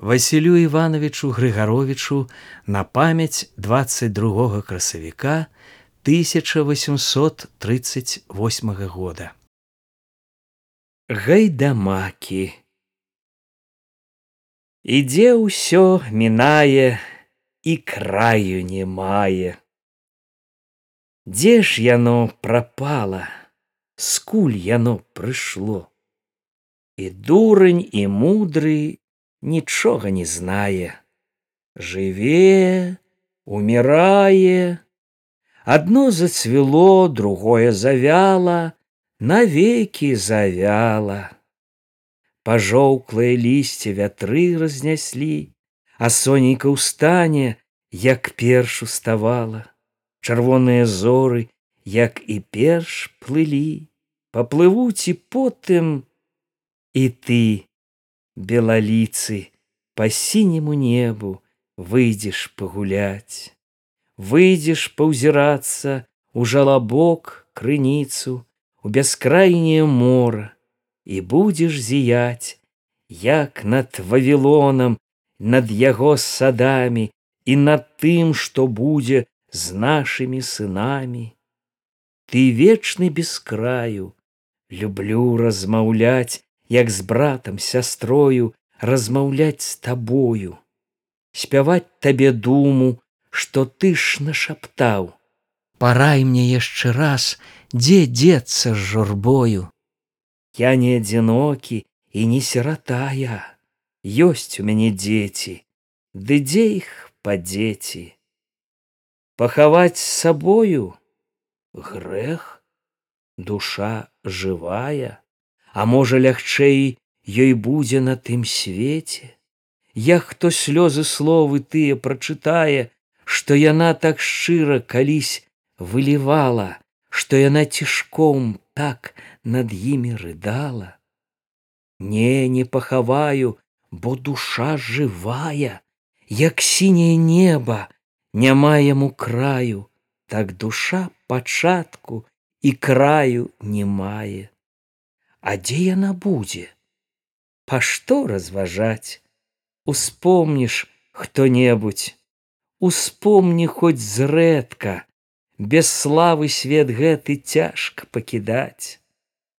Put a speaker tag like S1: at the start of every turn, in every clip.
S1: Васілю Івановичу Грыгаровичу на памяць 22 красавіка 1838 года. Гайдамакі Ідзе ўсё мінае і краю не мае. Дзе ж яно прапала, скуль яно прыйшло. І дурань і мудры нічога не знае. Жыве, умирае, Адно зацвіло, другое завяла, навекі завяла. Пажоўклае лісце вятры разняслі, а сонейка ўстане, як перш уставала. Чырвоныя зоры, як і перш плылі, паплывуць і потым і ты, белаліцы по сінему небу выйдзеш пагуляць. Выйдзеш паўзірацца у жалабок крыніцу у бяскрайняе мора і будзеш зіяць як над вавілонам над яго садамі і над тым што будзе з нашымі сынамі. Ты вечны без краю люблю размаўляць як з братам сястрою размаўляць з табою спяваць табе думу што ты ж нашаптаў. Парай мне яшчэ раз дзе дзецца з журбою. Я не адзінокі і не сиратая ёсць у мяне дзеці ды дзе іх па дзеці пахаваць сабою? Грэх? Душа жывая а можа лягчэй ёй будзе на тым свеце? Як хто слёзы словы тыя прачытае што яна так шчыра калісь вылівала што яна цішком так над імі рыдала? Не не пахаваю бо душа жывая як сіняе неба няма яму краю так душа пачатку і краю не мае А дзе яна будзе? Па што разважаць? Успомніш хто-небудзь, Успомні хоць зрэдка, без славы свет гэты цяжка пакідаць.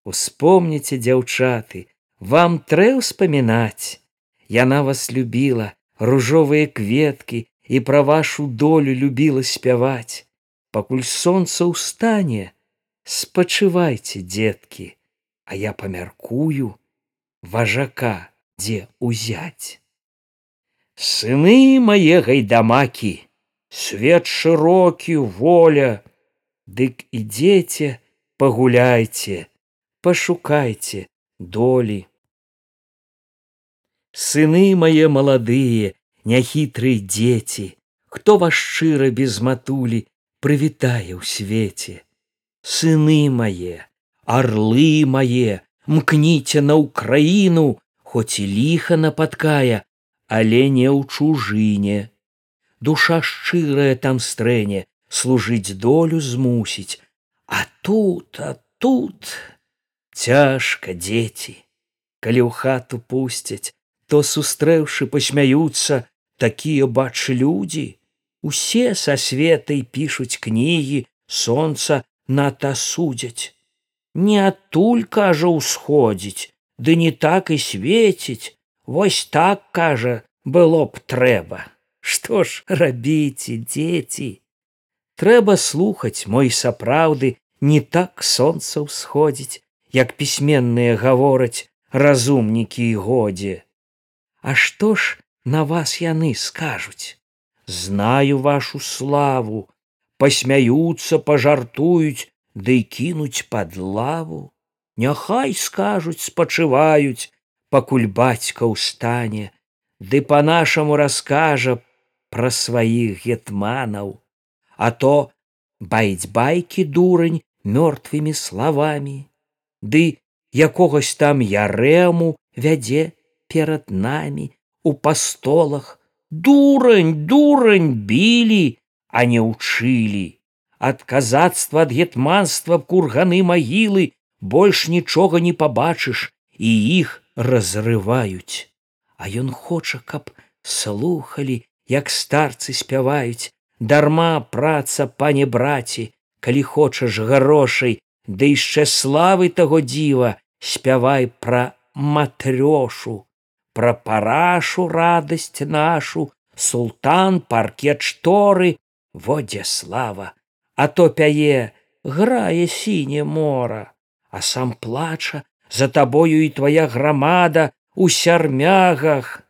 S1: Успомніце, дзяўчаты, вам трэ ўспамінаць. Яна вас любіла, ружовыя кветкі і пра вашу долю любіла спяваць. Пакуль сонца ўстане, спачывайце, дзеткі а я памяркую важака дзе узяць сыны мае гайдамакі свет шырокі воля дык ідзеце пагуляйце пашукайце долі. Сыны мае маладыя няхітрыя дзеці хто вас шчыра без матулі прывітае ў свеце. Сыны мае орлы мае мкніце на ўкраіну хоць і ліха нападкая але не ў чужыне. Душа шчырая там стрэне служыць долю змусіць. А тут а тут цяжка дзеці. Калі ў хату пусцяць то сустрэўшы пасмяюцца такія бач людзі. Усе са светай пішуць кнігі сонца ната судзяць не адтуль кажа ўсходзіць ды не так і свеціць вось так кажа было б трэба. Што ж рабіце дзеці? Трэба слухаць мой сапраўды не так сонца ўсходзіць як пісьменныя гавораць разумнікі і годзе. А што ж на вас яны скажуць? Знаю вашу славу пасмяюцца пажартуюць ды кінуць пад лаву. Няхай скажуць спачываюць пакуль бацька ўстане ды по нашаму раскажа пра сваіх гетманаў. А то баіць байкі дурань мёртвымі словамі ды якогось там ярэму вядзе перад намі у пастолах. Дурань дурань білі а не ўчылі ад казацтва ад гетманства курганы магілы больш нічога не пабачыш і іх разрываюць. А ён хоча каб слухалі як старцы спяваюць. Дарма праца пане браці калі хочаш грошай ды яшчэ славы таго дзіва спявай пра матрёшу пра парашу радасць нашу султан паркет шторы. Водзе слава а то пяе грае сіне мора а сам плача за табою і твоя грамада у сярмягах.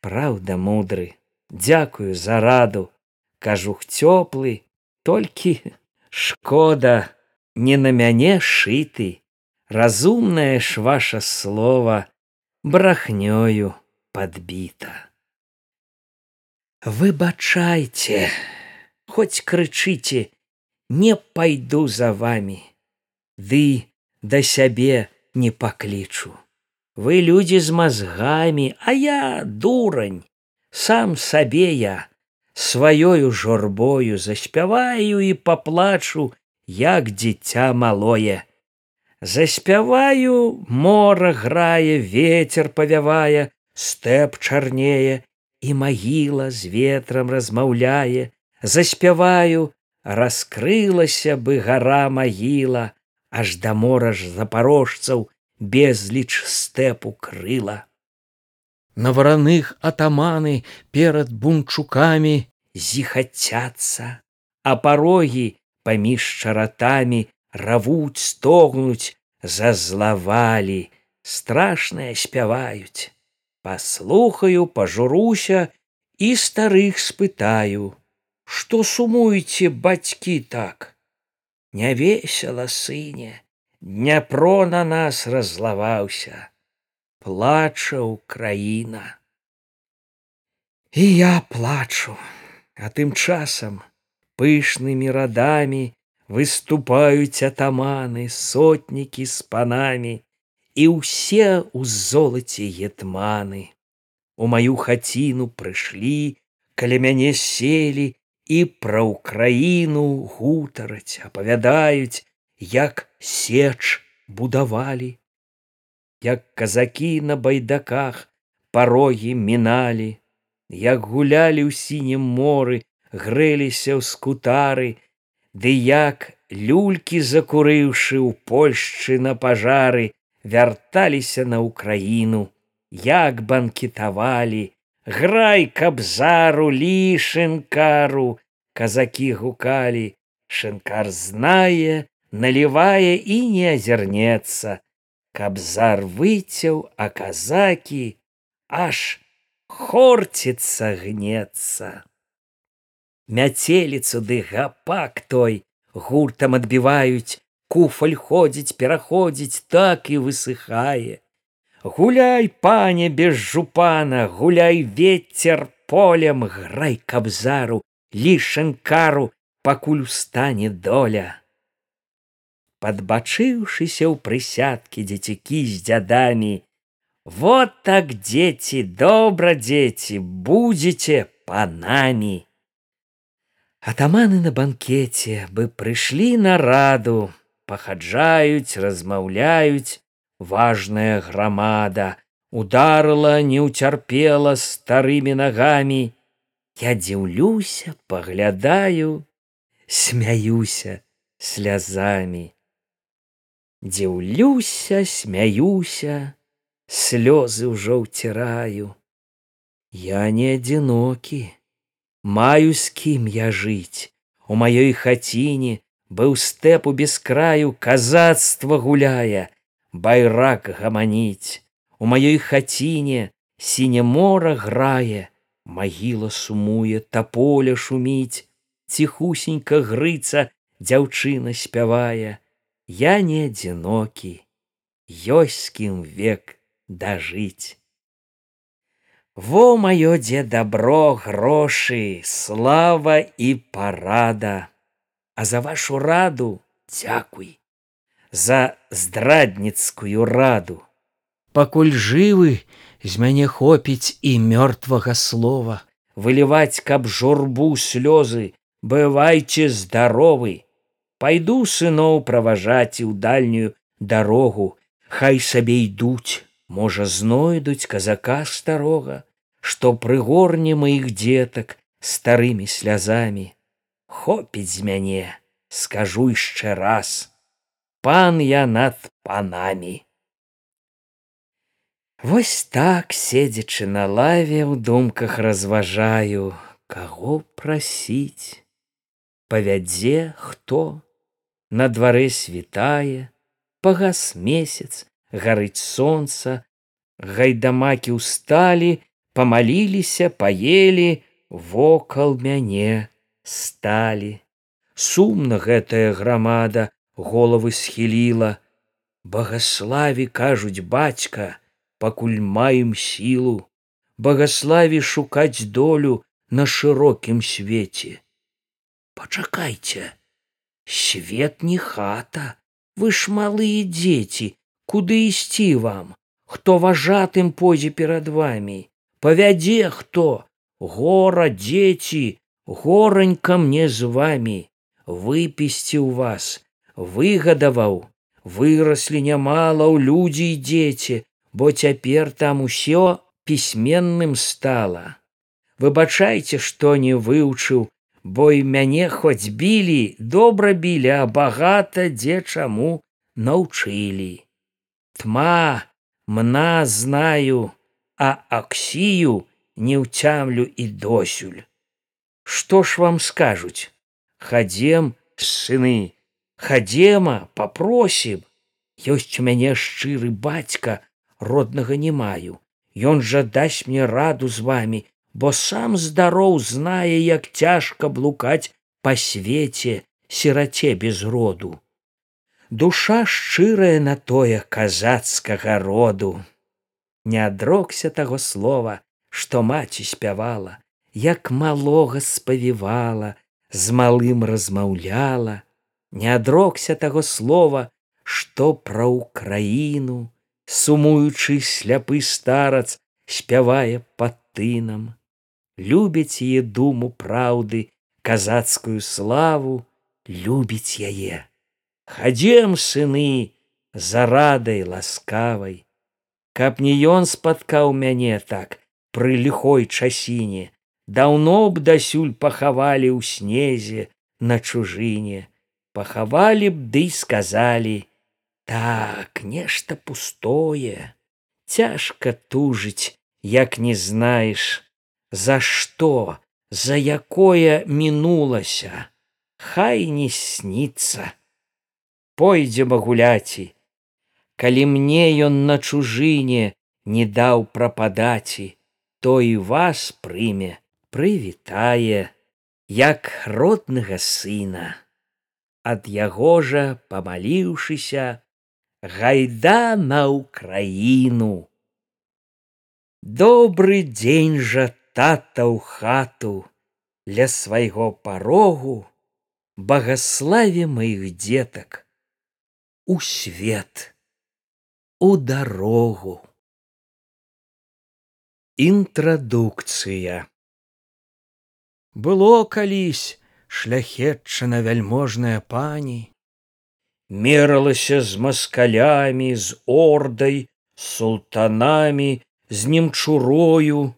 S1: Праўда мудры дзякую за раду. Кажух цёплы толькі шкода не на мяне шыты. Разумнае ж ваша слова брахнёю подбіта выбачайце хоць крычыце не пайду за вами ды да сябе не паклічу. Вы людзі з мазгамі а я дурань. Сам сабе я сваёю жорбою заспяваю і паплачу як дзіця малое. Заспяваю мора грае ветер павявае стэп чарнее і магіла з ветрам размаўляе. Заспяваю раскрылася бы гара магіла аж да мора ж запарожцаў безліч стэпу крыла. На вараных атаманы перад бунчукамі зіхацяцца, а парогі паміж чаратамі равуць стогнуць, зазлавалі, страшнае спяваюць. Паслухаю, пажуруся і старых спытаю, што сумуеце бацькі так. Не весела сыне, Дняпро на нас разлаваўся, плача краіна. І я плачу, а тым часам пышнымі радамі выступаюць атаманы, сотнікі з панамі і ўсе ў золаце гетманы. У маю хаціну прыйшлі, каля мяне селі і пра ўкраіну гутараць, апавядаюць, як сеч будавалі, як казакі на байдаках парогі міналі, як гулялі ў сінім моры, грэліся ў скутары, ды як люлькі закурыўшы ў польшчы на пажары, вярталіся на ўкраіну, як банкетавалі, грай кабзару лішынкару, казакі гукалі, шынкар знае, наливае і не азірнецца, каб зар выцяў, а казакі аж хорціцца гнецца. Мяцеліцу ды гапак той гуртам адбіваюць, куфаль ходзіць, пераходзіць, так і высыхае. Гуляй, пане без жупана, гуляй ветер полем, грай кабзару, лішанкару, пакуль устане доля. Подбачыўшыся ў прысядкі дзецюкі з дзядамі вот так дзеці добра дзеці будзеце панамі атаманы на банкеце бы прыйшлі на раду пахаджаюць размаўляюць важная грамада ударыла не ўцярпела старымі нагамі. Я дзіўлюся паглядаю смяюся слязамі. Дзіўлюся смяюся слёзы ўжо ўціраю. Я не адзінокі маю з кім я жыць. У маёй хаціне быў стэпу без краю казацтва гуляе байрак гаманіць. У маёй хаціне сіне мора грае магіла сумуе таполя шуміць. Ціхусенька грыца дзяўчына спявае я не адзінокі ёсць з кім век дажыць во маё дзе дабро грошы слава і парада! А за вашу раду дзякуй за здрадніцкую раду. Пакуль жывы з мяне хопіць і мёртвага слова. Выліваць каб журбу слёзы бывайце здаровы. Пайду сыноў праважаць і ў дальнюю дарогу. Хай сабе ідуць можа знойдуць казака старога што прыгорне маіх дзетак старымі слязамі. Хопіць з мяне скажу яшчэ раз пан я над панамі. Вось так седзячы на лаве ў думках разважаю каго прасіць. Павядзе хто на дварэ світае пагас месяц гарыць сонца гайдамакі ўсталі памаліліся паелі вокал мяне сталі. Сумна гэтая грамада головы схіліла. Багаславі кажуць бацька пакуль маем сілу. Багаславі шукаць долю на шырокім свеце. Пачакайце свет не хата вы ж малыя дзеці куды ісці вам? Хто важатым пойдзе перад вами павядзе хто? Гора дзеці горанька мне з вами выпісці ў вас выгадаваў. Выраслі нямала ў людзі і дзеці бо цяпер там усё пісьменным стала. Выбачайце што не выўчыў бо і мяне хоць білі добра білі а багата дзе чаму наўчылі. Тьма мна знаю а аксію не ўцямлю і досюль. Што ж вам скажуць? Хадзем сыны хадзема папросім. Ёсць у мяне шчыры бацька роднага не маю. Ён жа дасць мне раду з вами бо сам здароў знае як цяжка блукаць па свеце сіраце без роду. Душа шчырая на тое казацкага роду. Не адрокся таго слова што маці спявала як малога спавівала з малым размаўляла не адрокся таго слова што пра ўкраіну сумуючы сляпы старац спявае пад тынам любіць яе думу праўды казацкую славу любіць яе. Хадзем сыны за радай ласкавай. Каб не ён спаткаў мяне так пры ліхой часіне даўно б дасюль пахавалі ў снезе на чужыне пахавалі б ды сказалі так нешта пустое цяжка тужыць як не знаеш за што за якое мінулася хай не сніцца пойдзем гуляці калі мне ён на чужыне не даў прападаці то і вас прыме прывітае як роднага сына ад яго жа памаліўшыся гайда на ўкраіну добры дзень жа тата ў хату ля свайго парогу багаславе маіх дзетак у свет у дарогу. Інтрадукцыя Было калісь шляхетчана вяльможная пані, мералася з маскалямі, з ордай, султанамі, з немчурою.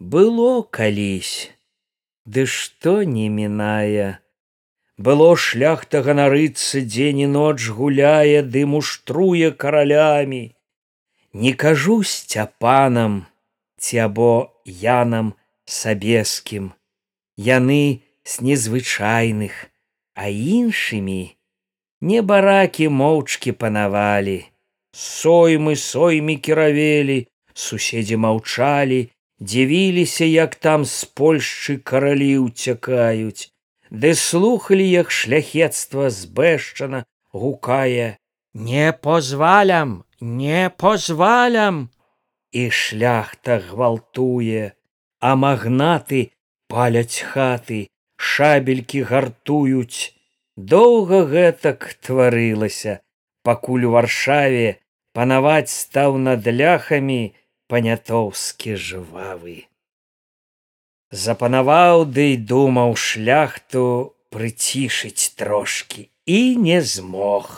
S1: Было калісь, Ды што не мінае, было шляхта ганарыцца дзень і ноч гуляе ды муштруе каралямі. Не кажу сцяпанам ці або янам сабескім. Яны з незвычайных а іншымі не баракі моўчкі панавалі. Соймы соймі кіравелі суседзі маўчалі дзівіліся як там з польшчы каралі ўцякаюць. Ды слухали як шляхецтва збэшчана гукае не позвалям не позвалям! І шляхта гвалтуе а магнаты паляць хаты шабелькі гартуюць доўга гэтак тварылася пакуль у варшаве панаваць стаў над ляхамі панятоўскі жвавы запанаваў ды да думаў шляхту прыцішыць трошки і не змог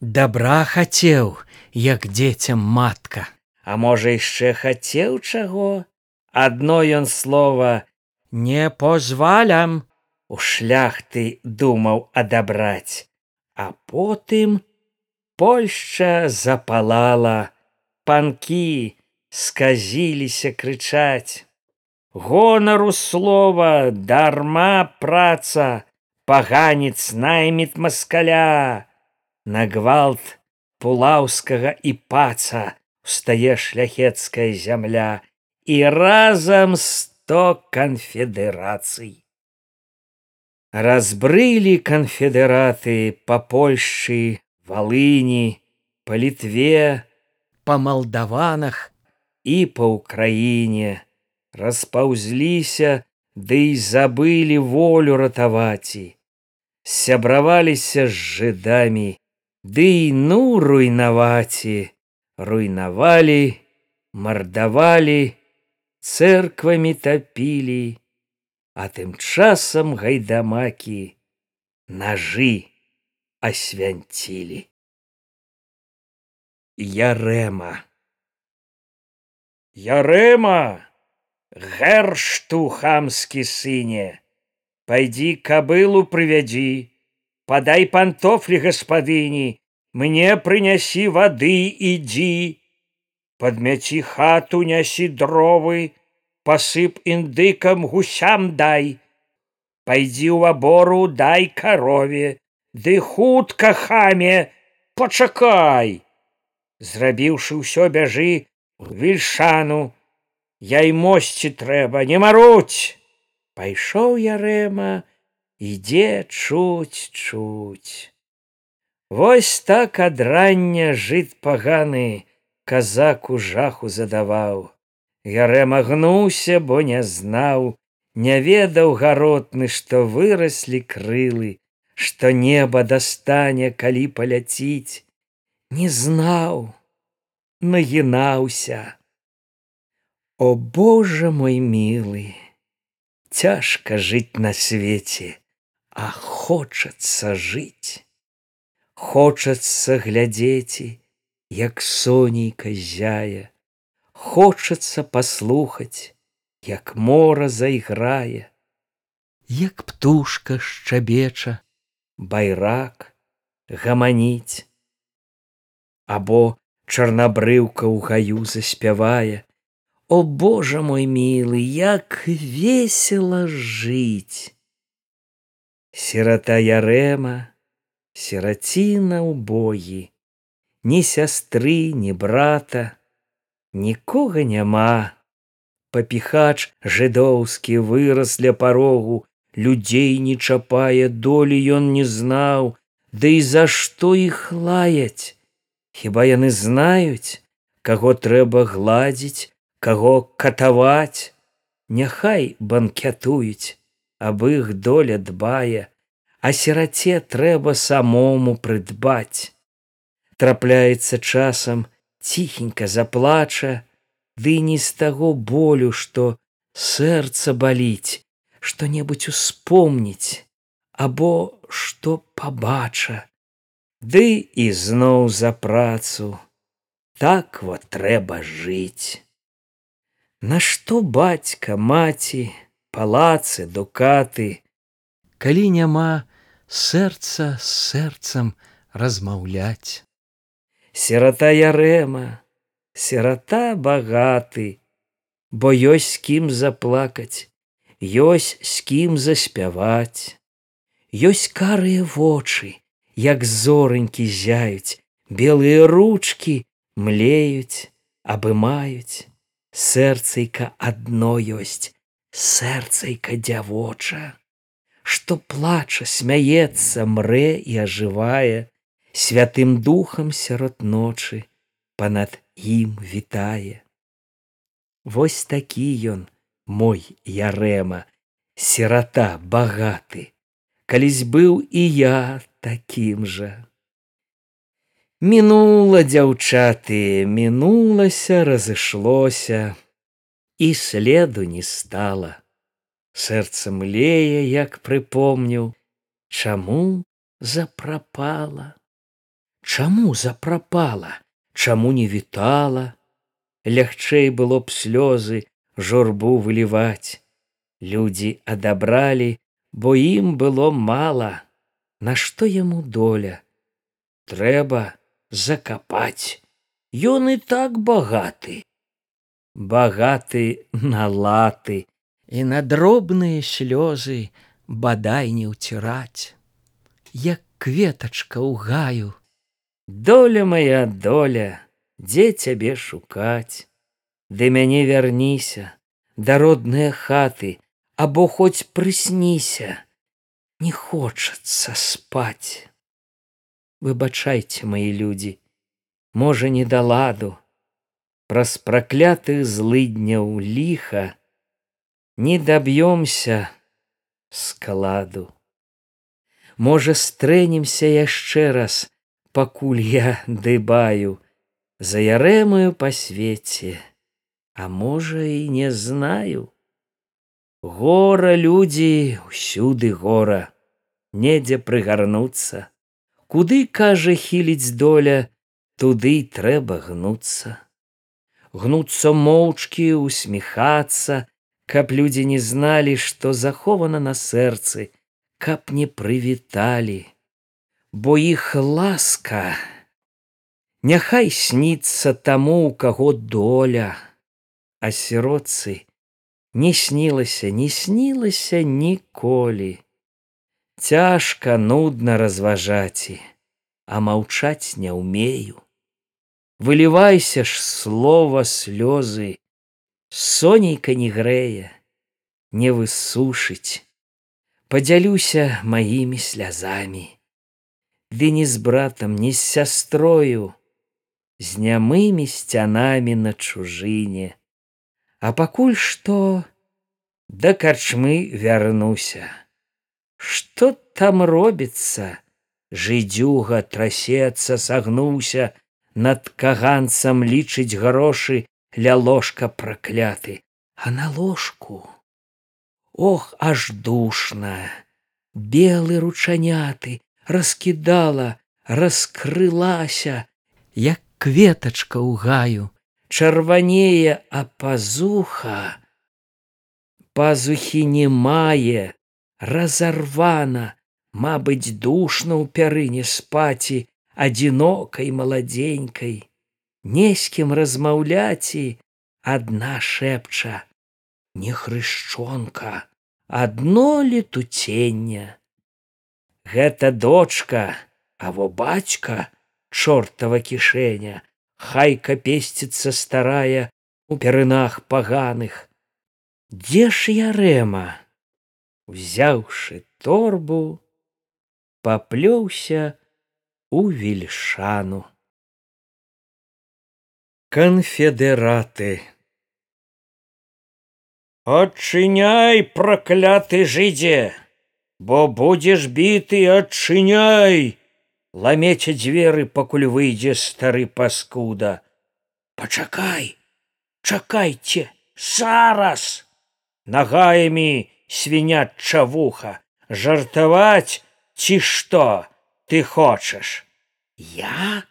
S2: Дабра хацеў, як дзецям матка.
S1: А можа яшчэ хацеў чаго? Адно ён слова
S2: не позвалям
S1: у шляхты думаў адабраць, а потым Польшча запалала, панкі сказіліся крычаць. Гонару слова, дарма праца, паганец найміт маскаля, На гвалт пулаўскага і паца устае шляхецкая зямля. І разам сто канфедэрацый. Разбрылі канфедэраты па Польшчы, валыні, па літве,
S2: па малдаванах
S1: і па ўкраіне распаўзліся ды і забылі волю ратаваці сябраваліся з жыдамі ды ну руйнаваці руйнавалі мардавалі церквамі тапілі а тым часам гайдамакі нажы асвянцілі Ярема. Ярема, гэршту хамскі сыне, Пайдзі кабылу прывядзі, Падай пантофлі гаспадыні, мне прынясі вады ідзі, Падмяці хату нясі дровы, пасып індыкам гусям дай, Пайдзі ў абору дай карове, ды хутка хаме, пачакай! зрабіўшы ўсё бяжы вільшану. Я і мосці трэба не маруць. Пайшоў ярэма ідзе чуць чуць. Вось так ад рання жыт паганы казак у жаху задаваў ярэма гнуўся бо не знаў не ведаў гаротны што выраслі крылы што неба дастане калі паляціць не знаў, нагінаўся. О Боже мой милы, цяжка жыць на свеце, а хочацца жыць. Хочацца глядзеці, як сонейка зяе, хочацца паслухаць, як мора зайграе, як птушка шчабеча, байрак гаманіць. Або чарнабрыўка ў гаю заспявае о божа мой мілы як весела жыць! Сірата ярэма сіраціна ў боі ні сястры ні брата нікога няма. Папіхач жыдоўскі вырас ля парогу людзей не чапае долі ён не знаў. Ды і за што іх лаяць? Хіба яны знаюць, каго трэба гладзіць, каго катаваць, Няхай банкятуюць, аб іх доля дбае, а сіраце трэба самому прыдбаць. Трапляецца часам ціхенька заплача, ды не з таго болю, што сэрца баліць, што-небудзь успомніць, або што пабача, Ды ізноў за працу так вот трэба жыць. Нашто бацька, маці, палацы, дукаты, калі няма сэрца з сэрцам размаўляць. Серата ярэма, серата багаты, бо ёсць з кім заплакаць, ёсць з кім заспяваць, ёсць карыя вочы, як зорынькі зяюць, белыя ручки млеюць, абымаюць, сэрцайка адно ёсць, сэрцайка дзявоча, што плача, смяецца, мрэ і ажывае, святым духам сярод ночы панад ім вітае. Вось такі ён мой ярэма, сірата багаты, калісь быў і я такім жа. Мінула дзяўчаты, мінулася, разышлося, і следу не стала. Сэрца млее, як прыпомніў, чаму запрапала, чаму запрапала, чаму не вітала, лягчэй было б слёзы журбу выліваць. Людзі адабралі, бо ім было мала, Нашто яму доля? Трэба закапаць. Ён і так багаты. Багаты на латы
S2: і на дробныя слёзы бадай не ўціраць, як кветачка ў гаю.
S1: Доля моя доля, дзе цябе шукаць, Ды мяне вярніся, да родныя хаты, або хоць прысніся, не хочацца спаць. Выбачайце мои людзі, можа не да ладу, праз праклятых злыдняў ліха не даб'ёмся складу. Можа стрэнемся яшчэ раз, пакуль я дыбаю, заярэмаю па свеце, а можа і не знаю. Гора людзі ўсюды гора, недзе прыгарнуцца, Куды кажа хіліць доля, туды трэба гнуцца. Гнуцца моўчкі усміхацца каб людзі не зналі што захована на сэрцы каб не прывіталі бо іх ласка няхай сніцца таму у каго доля. А сіроцы не снілася не снілася ніколі. Цяжка нудна разважаці а маўчаць не ўмею. Вылівайся ж слова слёзы сонейка не грэе не высушыць. Подзялюся маімі слязамі ды не з братам не з сястрою з нямымі сцянамі на чужыне. А пакуль што да карчмы вярнуся. Что там робіцца? Жыдзюга трасецца сагнуўся над каганцам лічыць грошы ля ложка пракляты, а на ложку? Ох аж душна! Белы ручаняты раскідала раскрылася
S2: як кветачка ў гаю.
S1: Чырванее а пазуха пазухі не мае разарвана мабыць душна ў пярыне спаці адзінокай маладзенькай. Не з кім размаўляць і адна шэпча не хрышчонка адно летуцення гэта дочка а во бацька чортава кішэня хайка песціцца старая у перынах паганых. Дзе ж я рэма? Узяўшы торбу паплёўся у вільшану. Канфедераты Адчыняй пракляты жыдзе, бо будзеш біты адчыняй, ламеце дзверы, пакуль выйдзе стары паскуда. Пачакай, чакайце, зараз! Нагаямі свіняча вуха, жартаваць ці што? ты хочаш? Я?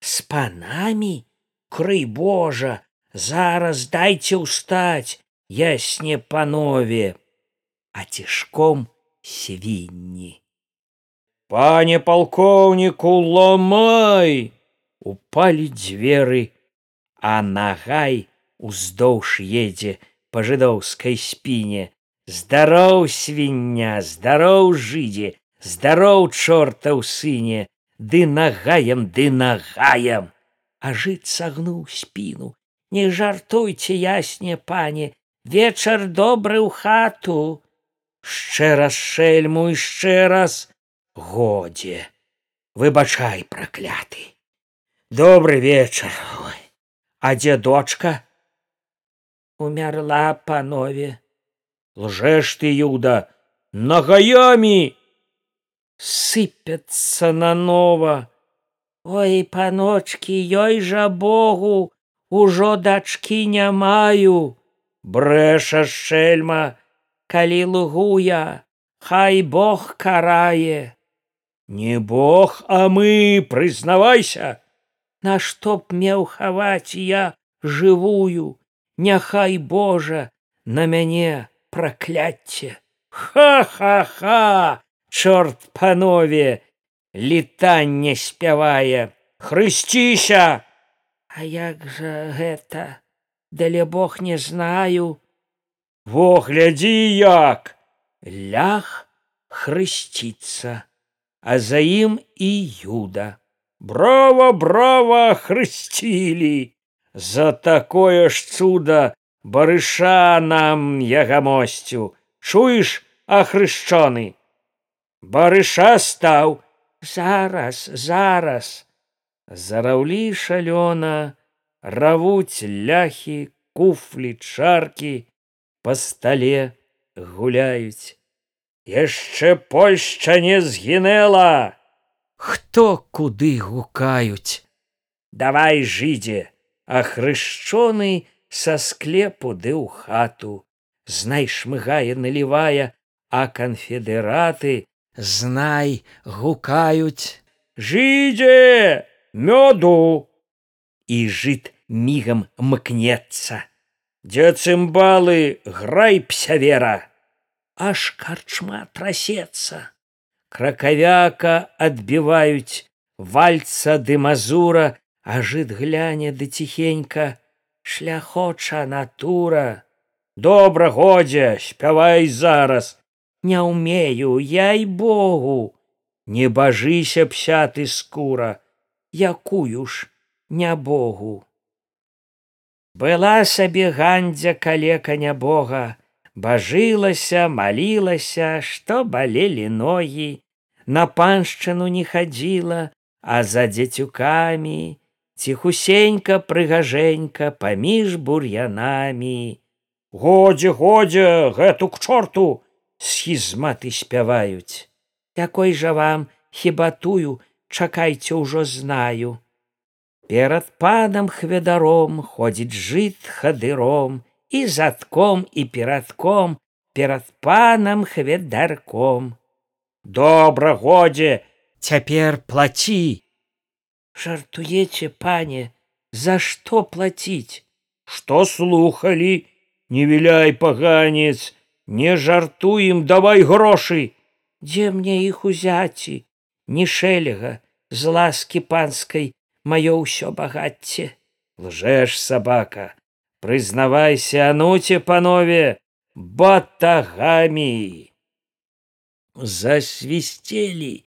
S1: С панамі? Крый божа зараз дайце ўстаць ясне панове. А цішком свінні пане палкоўніку ломай! Упалі дзверы а нагай уздоўж едзе па жыдоўскай спіне. Здароў свіння здароў жыдзе здароў чорта ў сыне ды нагаем ды нагаем! А жыць сагнуў спіну. Не жартуйце ясне пане вечар добры ў хату шчэ раз шельму яшчэ раз. Годзе выбачай пракляты добры вечар а дзе дочка умерла панове. Лжэш ты юда. Нагаямі сыпяцца нанова ой паночки ёй жа богу. Ужо дачкі не маю. Брэша шельма калі лугуя хай бог карае. Не бог а мы прызнавайся.
S2: Нашто б меў хаваць я жывую няхай божа на мяне пракляцце.
S1: Ха-ха-ха чорт панове літанне спявае. Хрысціся!
S2: А як жа гэта? Дале бог не знаю
S1: во глядзі як! Лях хрысціцца а за ім і юда. Браво браво хрысцілі за такое ж цуда барыша нам ягамосцю чуеш ахрышчоны барыша стаў.
S2: Зараз зараз.
S1: Зараўлі шалёна равуць ляхі куфлі чаркі па стале гуляюць. Яшчэ польшча не згінела!
S2: Хто куды гукаюць?
S1: Давай жыдзе а хрышчоны са склепу ды ў хату. Знай шмыгае налівая а канфедэраты
S2: знай гукаюць.
S1: Жыдзе мёду! І жыт мігам мкнецца дзе цымбалы грай псявера
S2: аж карчма трасецца.
S1: Кракавяка адбіваюць вальца ды мазура а жыт гляне ды ціхенька. Шляхоча натура. Добра годзе спявай зараз.
S2: Не ўмею яй богу.
S1: Не бажыся псяты скура.
S2: Якую ж не богу
S1: была сабе гандзя калека нябога бажылася малілася што балелі ногі на паншчыну не хадзіла а за дзецюкамі ціхусенька прыгажэнька паміж бур'янамі. Годзе годзе гэту к чорту схізматы спяваюць.
S2: Якой жа вам хіба тую чакайце ўжо знаю
S1: перад панам хведаром ходзіць жыт хадыром і задком і перадком перад панам хведарком добра годзе
S2: цяпер плаці. Жартуеце пане за што плаціць?
S1: Што слухалі? Не віляй паганец не жартуем давай грошы.
S2: Дзе мне іх узяці? Не шэлега з ласкі панскай маё ўсё багацце.
S1: Лжэш сабака. Прызнавайся ануце панове батагамі. Засвісцелі.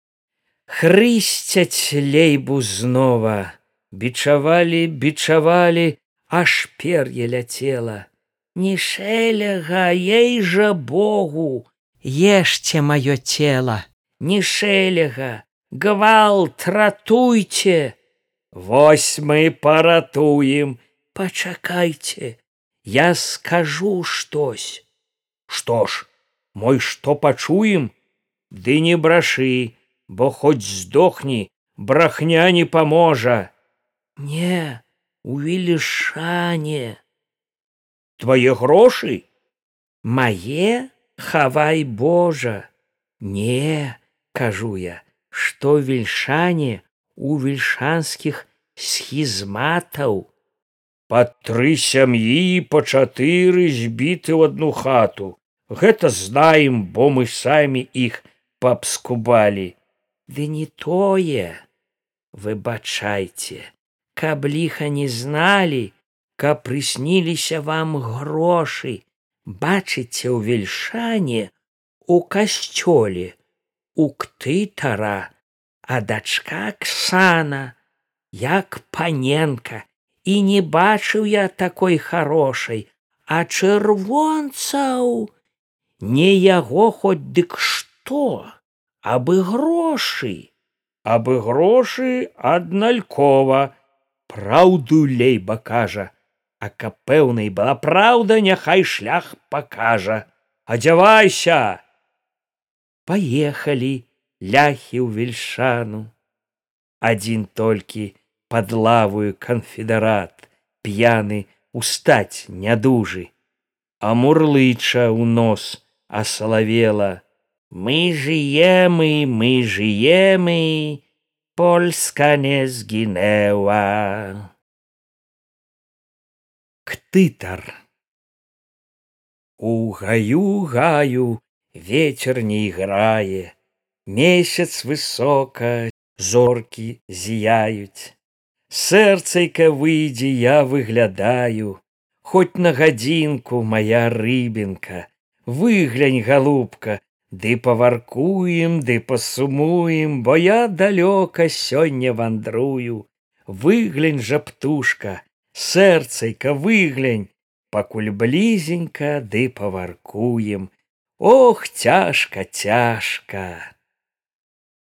S1: Хрысцяць лейбу знова. Бичавалі бичавалі аж пер'е ляцела.
S2: Не шэляга ей жа богу ешце маё цела.
S1: Не шэляга гвалт ратуйце вось мы паратуем.
S2: Пачакайце я скажу штось.
S1: Што ж мой што пачуем? Ды не брашы бо хоць здохні брахня не паможа.
S2: Не увелішане
S1: твае грошы?
S2: Мае хавай божа. Не кажу я што вельшане у вельшанскіх схізматаў.
S1: Па тры сям'і па чатыры збіты ў адну хату. Гэта знаем бо мы самі іх пабскубалі
S2: ды не тое выбачайце каб ліха не зналі каб прысніліся вам грошы. Бачыце ў вельшане у касцёле у ктытара а дачка ксана як паненка. І не бачыў я такой хорошай а чырвонцаў. Не яго хоць дык што? Абы грошы.
S1: Абы грошы адналькова праўду лейба кажа. А каб пэўнай была праўда няхай шлях пакажа. Адзявайся!
S2: Паехалі ляхі ў вельшану
S1: адзін толькі пад лавую канфедарат п'яны устаць нядужы а мурлыча ў нос асалавела Мы żyjemy, my żyjemy, Polska nie zginęła. Ктытар. У гаю гаю ветер не іграе, Месяц высока, зоркі зіяюць. Сэрцайка выйдзе я выглядаю, Хоць на гадзінку моя рыбінка, Выглянь, галубка, Ды паваркуем, ды пасумуем, бо я далёка сёння вандрую. Выглянь жа птушка, сэрцайка выглянь, пакуль блізенька ды паваркуем. Ох, цяжка, цяжка.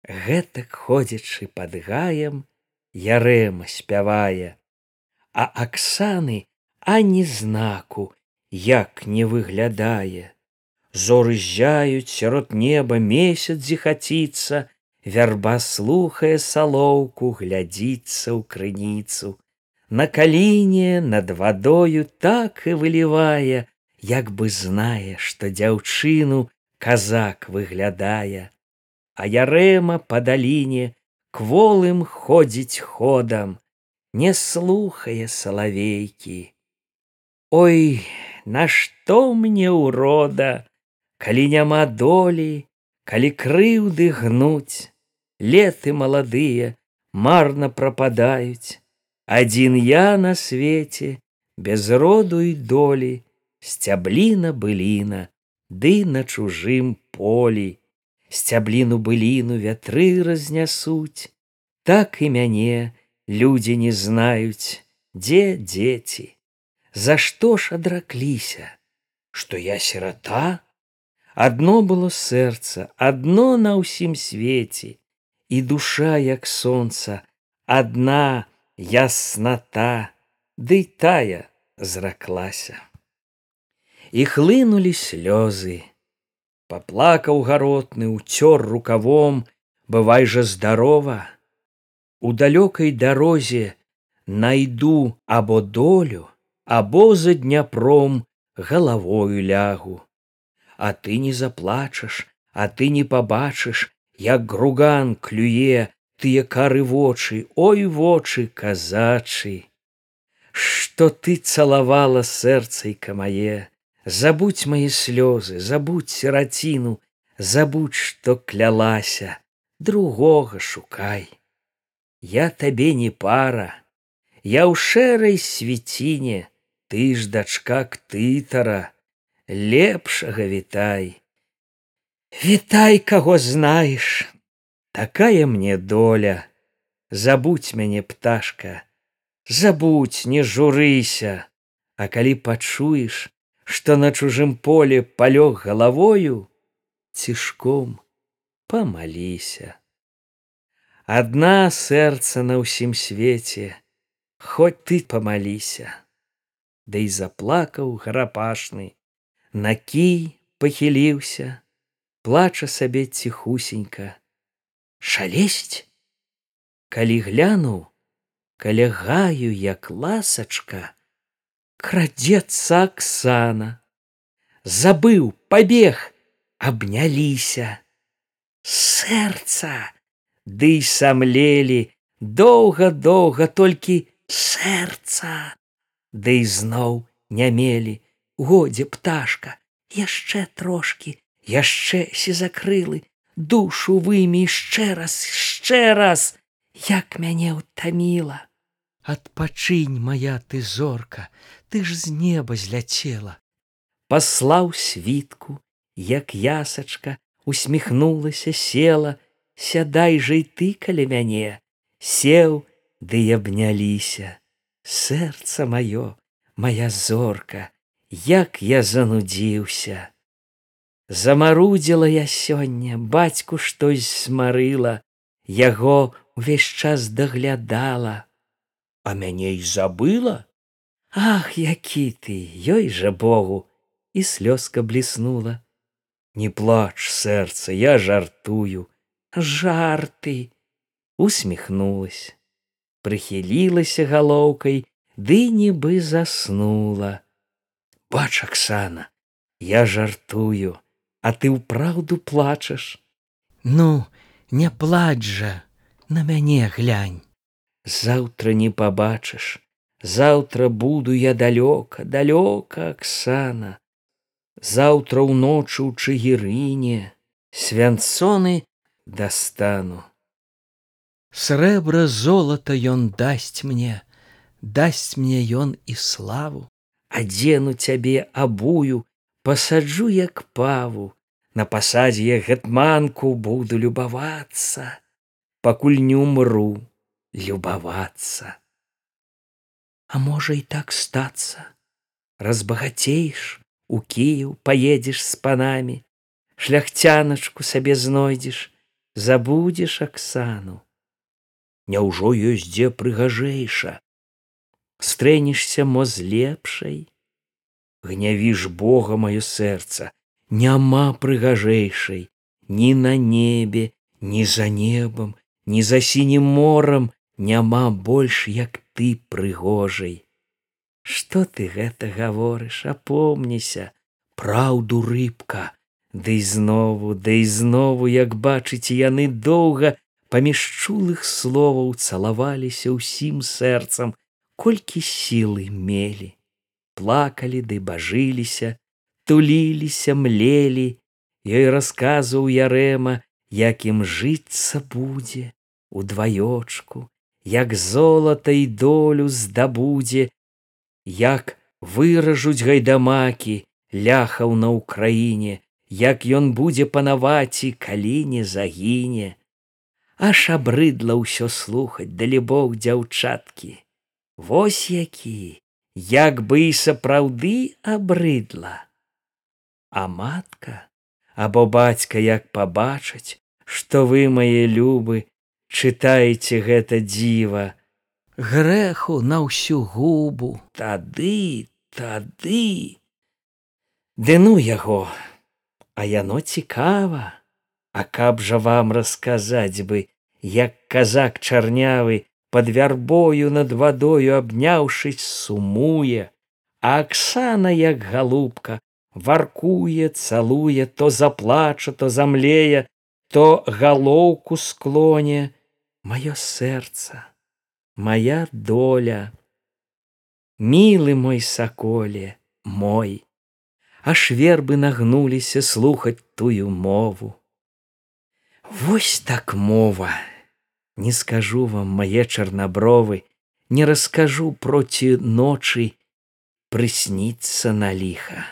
S1: Гэтак ходзячы пад гаем, Ярэма спявае, А Аксаны ані знаку, як не выглядае. Зоры зяюць сярод неба месяц зіхаціцца, вярба слухае салоўку, глядзіцца ў крыніцу. На каліне над вадою так і вылівае, як бы знае, што дзяўчыну казак выглядае. А ярэма па даліне кволым ходзіць ходам, не слухае салавейкі. Ой, нашто мне ўрода, калі няма долі, калі крыўды гнуць, леты маладыя марна прападаюць, адзін я на свеце без роду і долі, сцябліна быліна, ды на чужым полі, сцябліну быліну вятры разнясуць, так і мяне людзі не знаюць, дзе дзеці, За што ж адракліся, што я сірата, Адно было сэрца, адно на ўсім свеце, і душа, як сонца, адна ясната, ды тая зраклася. І хлынулі слёзы. Паплакаў гаротны, уцёр рукавом, бывай жа здарова. У далёкай дарозе найду або долю, або за дняпром галавою лягу а ты не заплачаш, а ты не пабачыш, як груган клюе тыя кары вочы, ой вочы казачы. Што ты цалавала сэрцайка мае, забудь мае слёзы, забудь сіраціну, забудь, што клялася, другога шукай. Я табе не пара, я ў шэрай свеціне, ты ж дачка ктытара, лепшага вітай. Вітай, каго знаеш, такая мне доля, забудь мяне пташка, забудь, не журыся, А калі пачуеш, што на чужым поле палёг галавою, цішком памаліся. Адна сэрца на ўсім свеце, Хоць ты памаліся, Да і заплакаў гарапашны, Накій пахіліўся, плача сабе ціхусенька. Шалесць, калі глянуў, каля гаю, як ласачка, крадзецца Аксана, забыў, пабег, абняліся. Сэрца, ды самлелі, доўга-доўга толькі сэрца, Ды зноў не мелі, годзе пташка яшчэ трошки яшчэ си закрылы душу вымі яшчэ раз яшчэ раз як мяне ўтаміла.
S2: Адпачынь моя ты зорка ты ж з неба зляцела
S1: паслаў світку як ясачка усміхнулася села сядай жа і ты каля мяне сеў ды абняліся сэрца маё моя зорка як я занудзіўся. Замарудзіла я сёння, бацьку штось смарыла, яго увесь час даглядала, а мяне і забыла. Ах, які ты, ёй жа Богу, і слёзка бліснула. Не плач, сэрца, я жартую, жарты, усміхнулась, прыхілілася галоўкай, ды нібы заснула. Бач, Аксана, я жартую, а ты ўпраўду плачаш.
S2: Ну не плач жа на мяне глянь.
S1: Заўтра не пабачыш заўтра буду я далёка далёка аксана заўтра ўночы ў чыгірыне свянцоны дастану.
S2: Срэбра золата ён дасць мне дасць мне ён і славу.
S1: Адзену цябе абую пасаджу як паву. На пасадзе я гетманку буду любавацца. Пакуль не умру любавацца а можа і так стацца разбагацееш у кіяў поедзеш з панамі шляхцяначку сабе знойдзеш забудзеш аксану Няўжо ёсць дзе прыгажэйша. Стрэнешся мо з лепшай. Гнявіш бога маё сэрца. Няма прыгажэйшай. Ні на небе ні за небам ні за сінім морам няма больш як ты прыгожай. Что ты гэта гаворыш? Апомніся. Праўду рыбка. Ды знову ды знову як бачыце яны доўга паміж чулых словаў цалаваліся ўсім сэрцам. Колькі сілы мелі. Плакалі ды бажыліся туліліся млелі. Ёй расказваў ярэма як ім жыцца будзе у дваёчку як золата і долю здабудзе як выражуць гайдамакі ляхаў на ўкраіне як ён будзе панаваць і калі не загіне. Аж абрыдла ўсё слухаць далібог дзяўчаткі. Вось які як бы і сапраўды абрыдла. А матка або бацька як пабачыць што вы мае любы чытаеце гэта дзіва.
S2: Грэху на ўсю губу.
S1: Тады тады. Ды ну яго а яно цікава. А каб жа вам расказаць бы, як казак чарнявы под вярбою над вадою абняўшыць сумуе, а Аксана як галубка варкуе, цалуе, то заплача, то замлее, то галоўку склоне, маё сэрца, моя доля. Мілы мой саколе, мой, аж вербы нагнуліся слухаць тую мову. Вось так мова. Не скажу вам мае чарнабровы, не раскажу проці ночы прысніцца на ліха.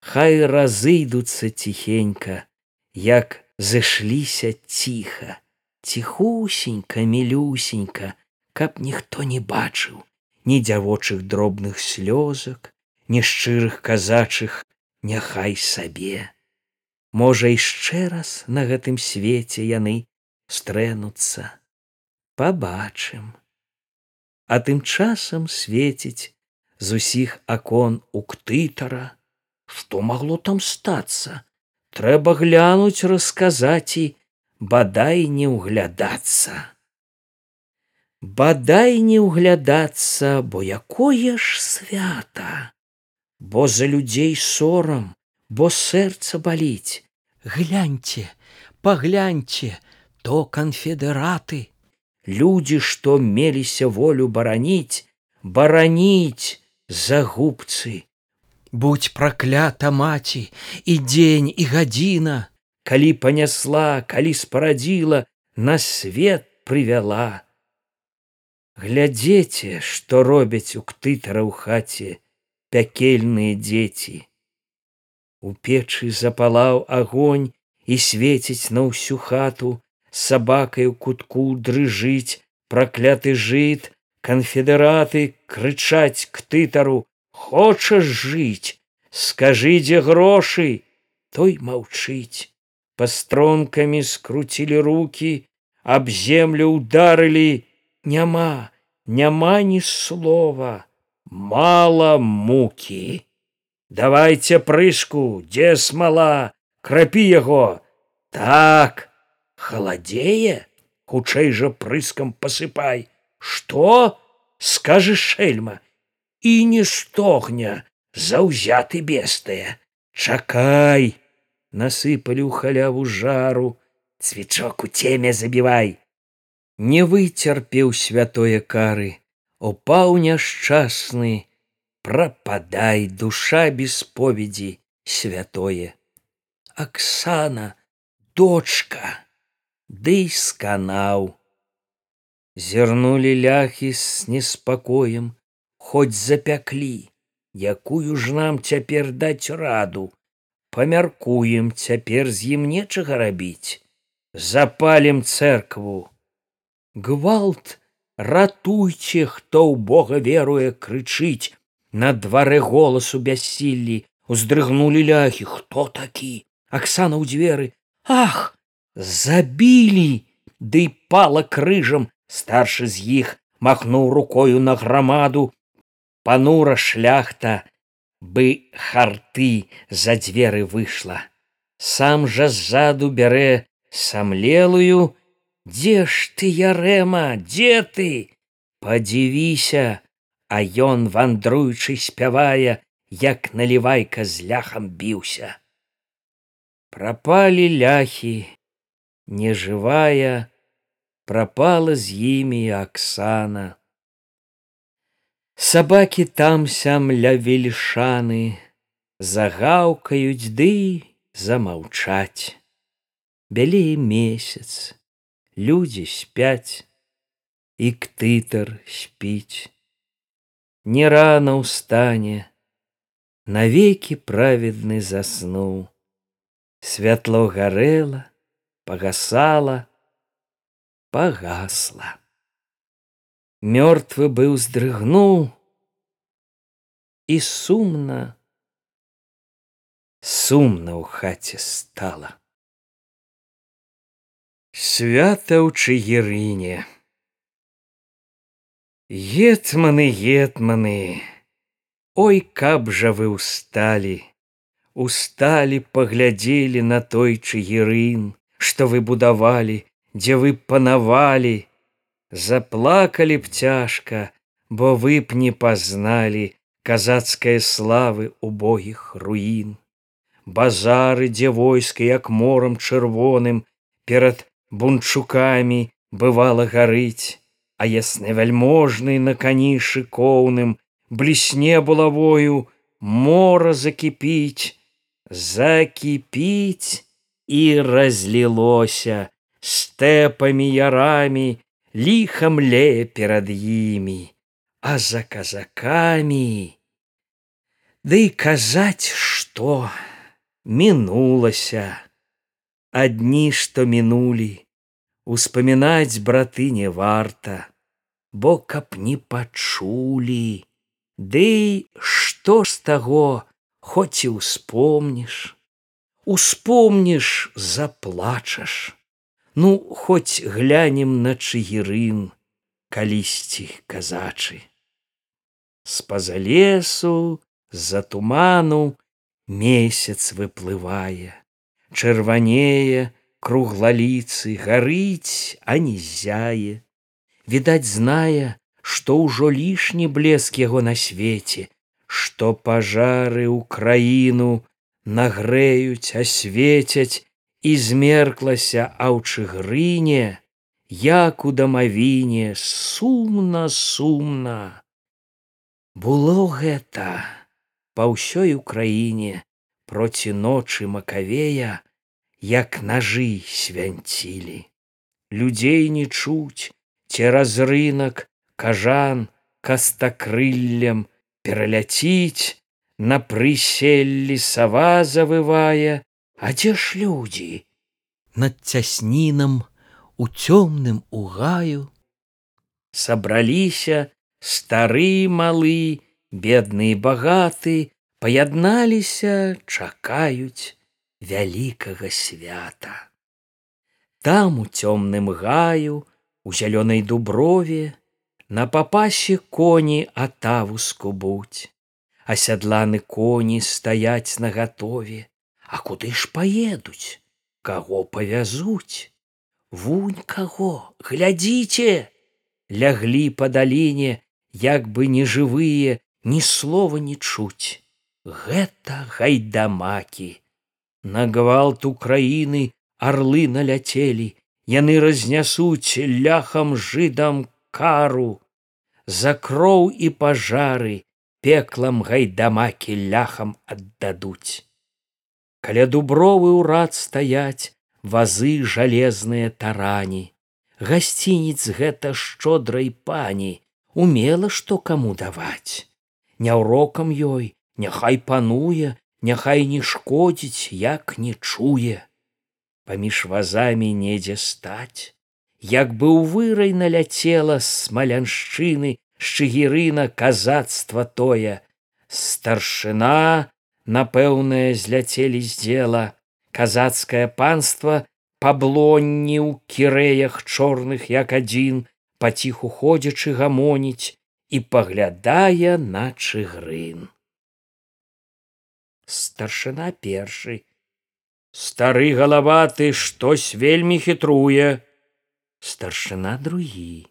S1: Хай разыйдуцца ціхенька, як зышліся ціха, ціхусенька, мілюсенька, каб ніхто не бачыў ні дзявочых дробных слёзак, ні шчырых казачых, няхай сабе можа яшчэ раз на гэтым свеце яны стрэнуцца. Побачым а тым часам свеціць з усіх акон у ктытара што магло там стацца. Трэба глянуць расказаць і бадай не ўглядацца. Бадай не ўглядацца бо якое ж свята? Бо за людзей сорам бо сэрца баліць.
S2: Гляньте пагляньте то канфедэраты.
S1: Людзі што меліся волю бараніць бараніць за губцы.
S2: Будь праклята маці і дзень і гадзіна
S1: калі панясла калі спарадзіла на свет прывяла глядзеце што робяць у ктытара ў хаце пякельныя дзеці У печы запалаў агонь і свеціць на ўсю хату, сабакай у кутку дрыжыць, пракляты жыт, канфедэраты крычаць к тытару: Хочаш жыць, скажы, дзе грошы, той маўчыць. Пастронкамі скруцілі руки, аб землю ударылі, няма, няма ні слова, мала мукі давайте прыску дзе смала крапі яго. Так халадзее хутчэй жа прыскам пасыпай. Что скажы шельма і не стогня заўзяты бестыя. Чакай насыпалі ў халяву жару цвічок у цеме забівай не выцерпеў святое кары упаў няшчасны прападай душа без поведзі святое. Аксана дочка ды сканаў. Зірнулі ляхі с неспакоем хоць запяклі якую ж нам цяпер даць раду памяркуем цяпер з ім нечага рабіць. Запалім церкву гвалт ратуйце хто ў бога веруе крычыць. На дварэ голасу бяссіллі уздрыгнулі ляхі. Хто такі? Аксана ў дзверы. Ах забілі! Ды пала крыжам. Старшы з іх махнуў рукою на грамаду. Панура шляхта бы харты за дзверы выйшла. Сам жа ззаду бярэ самлелую. Дзе ж ты ярэма дзе ты? Падзівіся а ён вандруючы спявае як налівайка з ляхам біўся прапалі ляхі нежывая прапала з імі аксана Сабакі там сям ля вельшаны загаўкаюць ды замаўчаць. Бялее месяц, людзі спяць, і ктытар спіць. Не рана ўстане, навекі праведны заснуў. Святло гарэла, пагасала, пагасла мёртвы быў здрыгнуў і сумна сумна ў хаце стала. Свята ў чыгерыне. Гетманы гетманы ой каб жа вы усталі усталі паглядзелі на той чыгерын што вы будавалі дзе вы панавалі заплакалі б цяжка бо вы б не пазналі казацкай славы убогіх руін. Базары дзе войска як морам чырвоным перад бунчукамі бывала гарыць а ясны вяльможны на кані шыкоўным блісне булавою мора закіпіць закіпіць і разлілося стэпамі ярамі ліха млее перад імі, а за казакамі. Ды і казаць, што мінулася, адні, што мінулі, успамінаць браты не варта, бо каб не пачулі, Ды што з таго, хоць і успомніш, Успомніш, заплачаш ну хоць глянем на чыгерын калісьці казачы. З-па-за лесу з-за туману месяц выплывае. Чырванее круглаліцы гарыць а не зяе відаць знае што ўжо лішні блеск яго на свеце што пажары ў краіну нагрэюць асветяць і змерклася а ў чыгрыне як у дамавіне сумна сумна было гэта па ўсёй украіне проці ночы макавея як нажы свянцілі. Людзей не чуць цераз рынок кажан кастакрыллем пераляціць на прыселлі сава завывае А дзе ж людзі? Над цяснінам у цёмным угаю. Сабраліся стары малы бедны багаты паядналіся чакаюць вялікага свята. Там у цёмным гаю у зялёнай дуброве на папасе коні атаву скубуць асядланы коні стаяць нагатове А куды ж паедуць, каго павязуць? Вунь каго, глядзіце, ляглі па даліне, як бы нежывыя, ні слова не чуць. Гэта гайдамакі, На гвалт Украіны арлы наляцелі, яны разнясуць ляхам жыдам кару, За кроў і пажары пеклам гайдамакі ляхам аддадуць. Каля дубровы ўрад стаяць вазы жалезныя тарані. Гасцініц гэта шчодрай пані, умела што каму даваць. Няўрокам ёй, няхай пануе, няхай не шкодзіць, як не чуе. Паміж вазамі недзе стаць, як быў вырай наляцела смаляншчыны шчыгірына казацтва тое старшына напэўнае зляцелі з дзела. Казацкае панства паблонні ў кірэях чорных як адзін паціху ходзячы гамоніць і паглядае на чыгрын. Старшына першы. Стары галаваты штось вельмі хітруе! Старшына другі.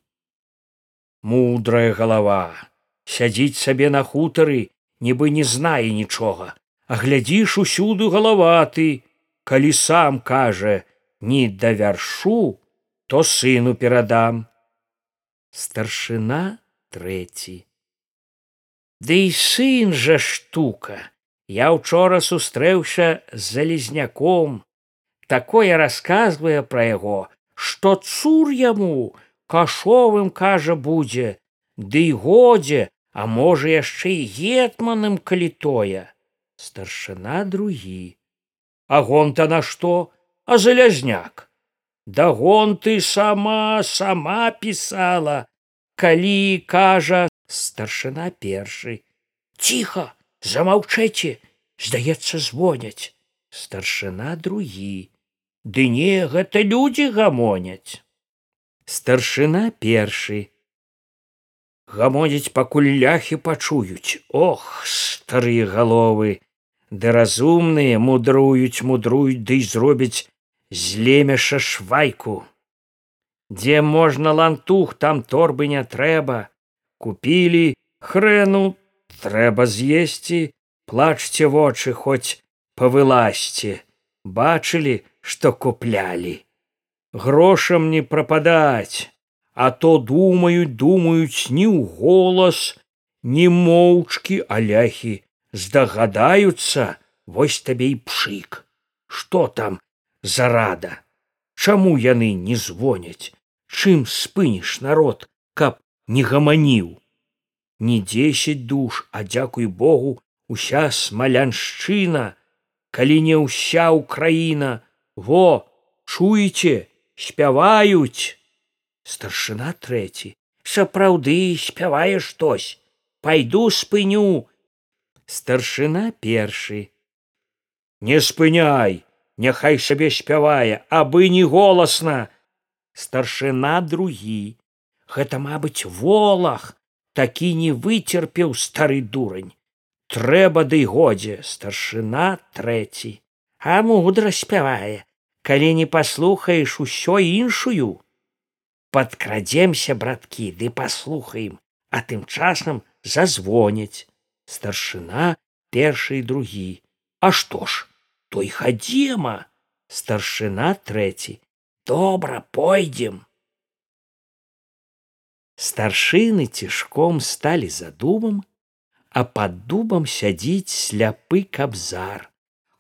S1: Мудрая галава сядзіць сабе на хутары нібы не знае нічога а глядзіш усюды галаваты. Калі сам кажа не давяршу то сыну перадам старшына трэці. Ды і сын жа штука. Я учора сустрэўся з залезняком такое расказвае пра яго што цур яму кашовым кажа будзе. Ды і годзе а можа яшчэ і гетманым калі тое старшына другі. Агон-то на што? А залязняк дагон ты сама сама пісала. Калі кажа старшына першы. Ціха замаўчэце здаецца звоняць. Старшына другі. Ды не гэта людзі гамоняць. Старшына першы. Гамоніць пакуль ляхі пачуюць. Ох старыя галовы ды разумныя мудруюць мудруюць ды да зробяць злемеша швайку. Дзе можна лантух там торбы не трэба купілі хрэну трэба з'есці. Плачце вочы хоць павылазьце бачылі што куплялі. Грошам не прападаць а то думаюць думаюць ні ў голас не моўчкі аляхі здагадаюцца вось табе і пшык. Што там зарада? Чаму яны не звоняць? Чым спыніш народ каб не гаманіў? Не дзесяць душ а дзякуй богу уся смаляншчына калі не ўся ўкраіна. Во чуеце спяваюць! Старшына трэці. Сапраўды спявае штось. Пайду спыню старшына першы. Не спыняй няхай сабе спявае абы не голасна! Старшына другі. Гэта мабыць волах такі не выцерпеў стары дурань. Трэба ды годзе старшына трэці. А мудра спявае калі не паслухаеш усё іншую подкрадземся браткі ды паслухаем а тым часам зазвоняць старшына першы і другі. А што ж той хадзема старшына трэці. Добра пойдзем. Старшыны цішком сталі за дубам а пад дубам сядзіць сляпы кабзар.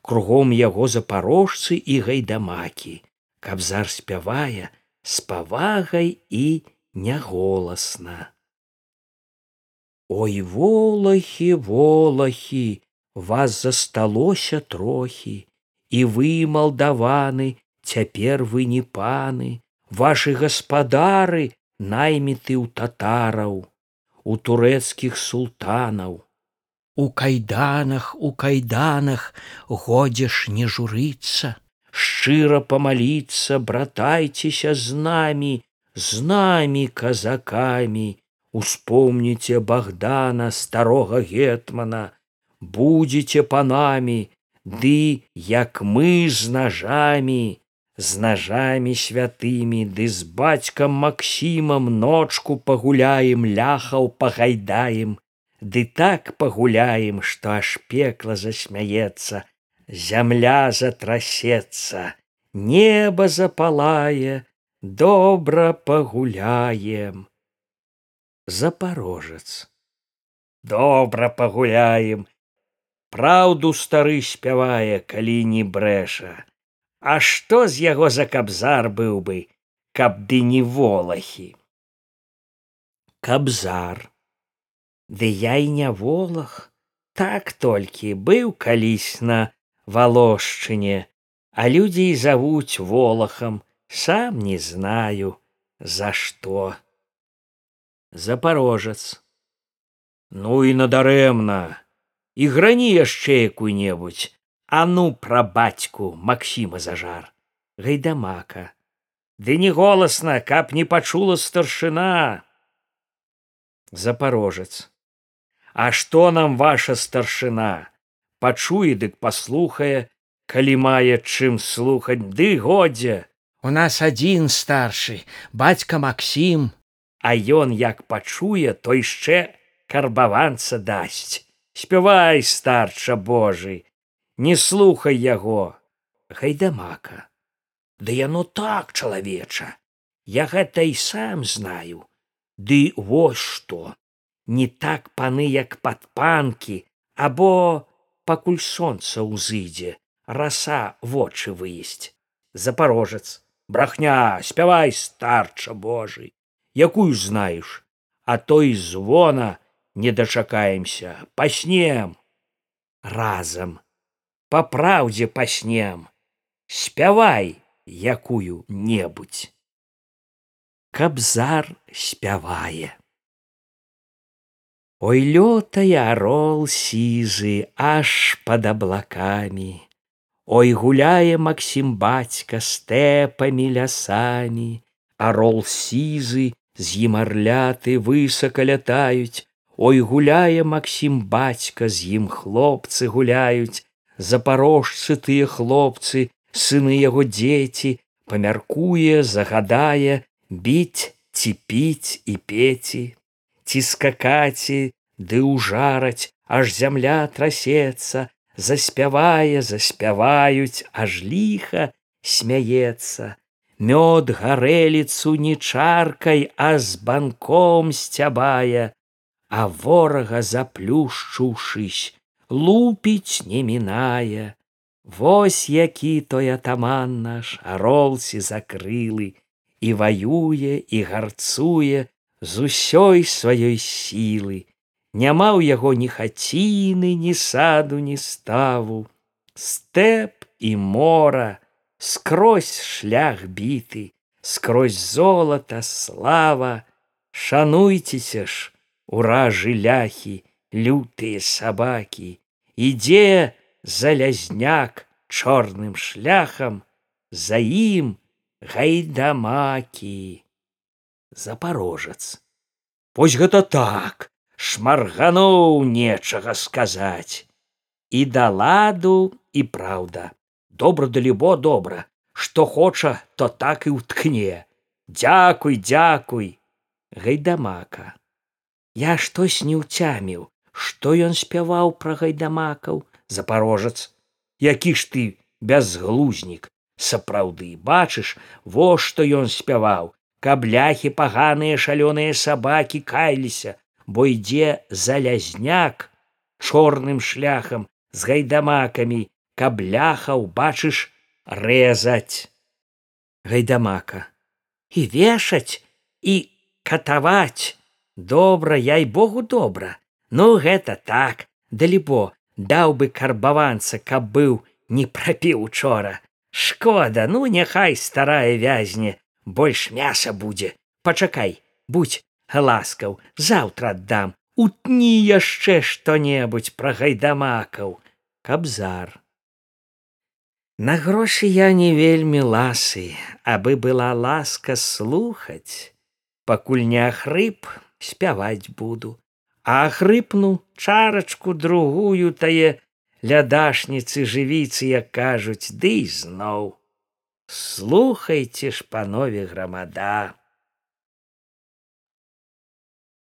S1: Кругом яго запарожцы і гайдамакі. Кабзар спявае з павагай і няголасна ой волахі волахі вас засталося трохі і вы малдаваны цяпер вы не паны вашы гаспадары найміты ў татараў у турэцкіх султанаў. У кайданах у кайданах годзеш не журыцца шчыра памаліцца братайцеся з намі з намі казакамі успомніце богдана старога гетмана будзеце панамі ды як мы з нажамі з нажамі святымі ды з бацькам максімам ночку пагуляем ляхаў пагайдаем ды так пагуляем што аж пекла засмяецца зямля затрасецца, неба запалае, добра пагуляем. Запорожец. Добра пагуляем. Праўду стары спявае, калі не брэша. А што з яго за кабзар быў бы, каб ды не волахі. Кабзар. Ды я і не волах, так толькі быў калісь на валошчыне, а людзі і завуць волахам, сам не знаю за што запорожец. Ну і надарэмна і грані яшчэ якую-небудзь. А ну пра бацьку максіма зажар. Гайдамака. Ды не голасна каб не пачула старшына. Запорожец. А што нам ваша старшына? Пачуе дык паслухае. Калі мае чым слухаць ды годзе.
S2: У нас адзін старшы бацька максім
S1: а ён як пачуе то яшчэ карбаванца дасць. Спявай старча божы не слухай яго. Гайдамака да яно так чалавеча я гэта і сам знаю. Ды вось што не так паны як падпанкі або пакуль сонца ўзыдзе раса вочы выесць. Запорожец брахня спявай старча божы якую знаеш а той звона не дачакаемся паснем разам па праўдзе паснем спявай якую небудзь кабзар спявае Ой лётае арол сізы аж пад аблакамі. Ой гуляе Масім бацька стэпамі лясамі, Арол сізы з ім арляты высока лятаюць, Ой гуляе Масім бацька з ім хлопцы гуляюць, запорожцы тыя хлопцы, сыны яго дзеці, памяркуе, загадае, біць ці піць і пеці. Ці скакаці ды ўжараць аж зямля трасецца. Заспявае заспяваюць аж ліха смяецца мёд гарэліцу не чаркай а з банком сцябае а ворага заплюшчуўшысь лупіць не мінае. Вось які той атаман наш аролці закрылы і ваюе і гарцуе з усёй сваёй сілы. Няма ў яго ні хаціны ні саду ні ставу. Стэп і мора скрозь шлях біты скрозь золата слава. Шануйцеся ж уражы ляхі лютыя сабакі ідзе залязняк чорным шляхам за ім гайдамакі запорожец. Вось гэта так шмаргануў нечага сказаць. І да ладу і праўда добра далібо добра. Што хоча то так і ўткне. Дзякуй дзякуй. Гайдамака. Я штось не ўцяміў што ён спяваў пра гайдамакаў. Запорожец які ж ты бязглузнік. Сапраўды бачыш во што ён спяваў. Каб ляхі паганыя шалёныя сабакі кайліся бо ідзе залязняк чорным шляхам з гайдамакамі каб ляхаў бачыш рэзаць. Гайдамака. І вешаць і катаваць. Добра я й богу добра. Ну гэта так далібо даў бы карбаванца каб быў не прапіў учора. Шкода ну няхай старая вязне больш мяса будзе. Пачакай будь ласкаў заўтра аддам. Утні яшчэ што-небудзь пра гайдамакаў. Кабзар на грошы я не вельмі ласы абы была ласка слухаць. Пакуль не ахрып спяваць буду. А хрыпну чарачку другую тае лядашніцы жывіцы як кажуць ды зноў. Слухайте ж панове грамада.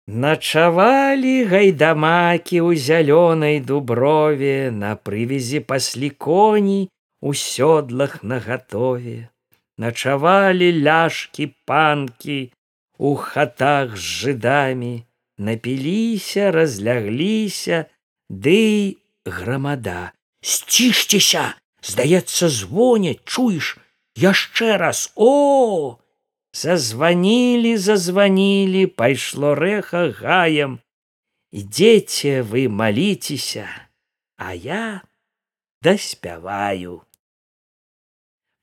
S1: Начавалі гайдамакі ў зялёнай дуброве на прывязі паслі коней у сёдлах нагатове. Начавалі ляшкі панкі у хатах з жыдамі, напіліся, разлягліся, ды грамада. Сцішцеся, здаецца, звоняць, чуеш, яшчэ раз о! Зазвонили, зазвонили, пайшло рэха гаем. Ідзеце вы маліцеся, а я даспяваю.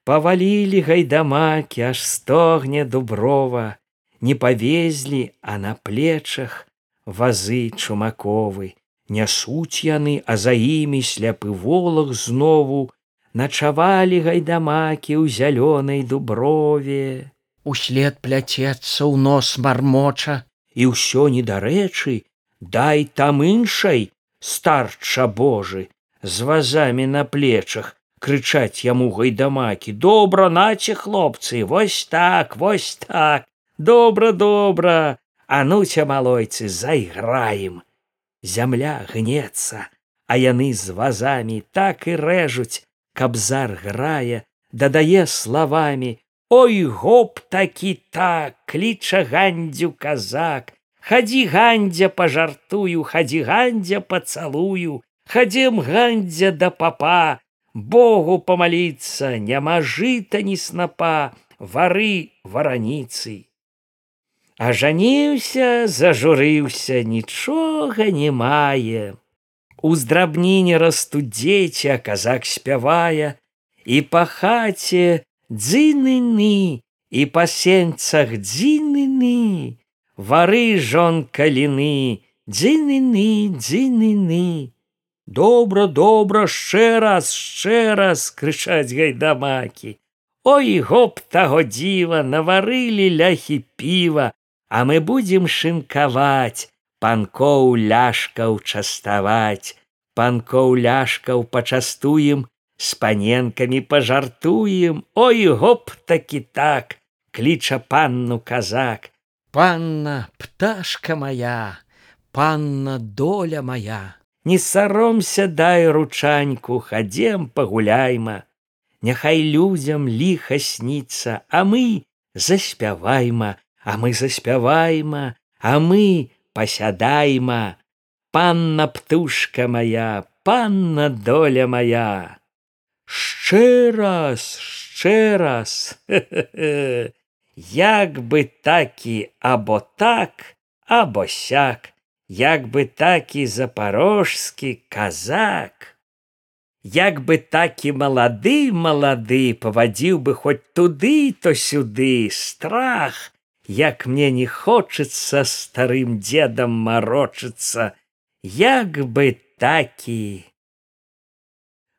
S1: Павалілі гайдамакі, аж стогне дуброва, не павезлі, а на плечах вазы чумаковы, нясуць яны, а за імі сляпы волах знову. Начавалі гайдамакі ў зялёнай дуброве.
S2: Услед пляцецца ў нос мармоча.
S1: І ўсё недарэчы дай там іншай старча божы з вазамі на плечах крычаць яму гайдамакі добра наце хлопцы вось так вось так добра добра ануця малойцы зайграем зямля гнецца а яны з вазамі так і рэжуць кабзар грае дадае словамі Ой гоп такі так кліча гандзю казак хадзі гандзя пажартую хадзі гандзя пацалую хадзем гандзя да папа богу памаліцца няма жыта ні снапа вары вараніцы ажаніўся зажурыўся нічога не мае. У здрабніне растуць дзеці а казак спявае. І па хаце дзынны і па сенцах дзінны вары жон каліны дзынны дзынны добра добра шчэ раз шчэ раз крычаць гайдамакі. Ой гоп таго дзіва наварылі ляхі піва а мы будзем шынкаваць панкоў ляшкаў частаваць. Панкоў ляшкаў пачастуем с паненкамі пажартуем. Ой гоп такі так кліча панну казак.
S2: Панна пташка моя панна доля моя
S1: не саромся дай ручаньку хадзем пагуляйма няхай людзям ліха сніцца а мы заспявайма а мы заспявайма а мы пасядайма панна птушка моя панна доля моя Ще раз, ще раз, як би такі або так, або сяк, як би такі запорожський казак, як би такі малады малады павадзіў бы хоць туды, то сюды. Страх, як мне не хочацца старым дзедам марочыцца, як бы такі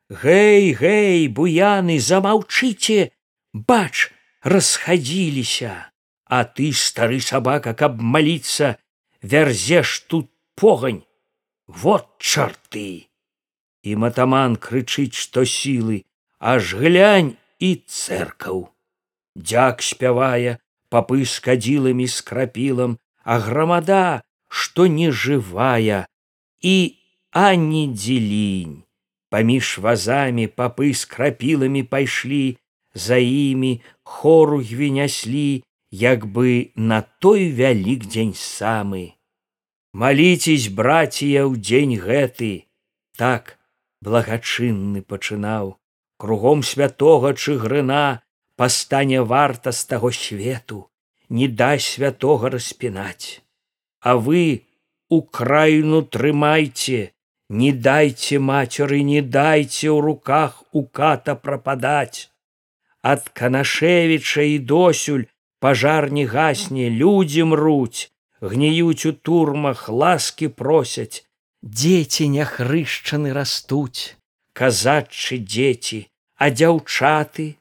S1: Гэй, гэй, буяны, замаўчыце, бач, расхадзіліся, А ты стары сабака, каб маліцца, вярзеш тут погань, вот чарты. І матаман крычыць, што сілы, аж глянь і цэркаў. Дзяк спявае, папы з кадзіламі з крапілам, а грамада, што не жывая, і ані дзелінь паміж вазамі папы з крапіламі пайшлі за імі хору гвіняслі як бы на той вялік дзень самы. Маліцесь братія ў дзень гэты. Так благачынны пачынаў. Кругом святого чыгрына пастане варта з таго свету. Не дай святого распінаць. А вы украіну трымайце не дайте мацеры не дайте ў руках у ката прападаць. Ад канашевіча і досюль пажар не гасне людзі мруць гніюць у турмах ласкі просяць.
S2: Дзеці няхрышчаны растуць
S1: казачы дзеці а дзяўчаты?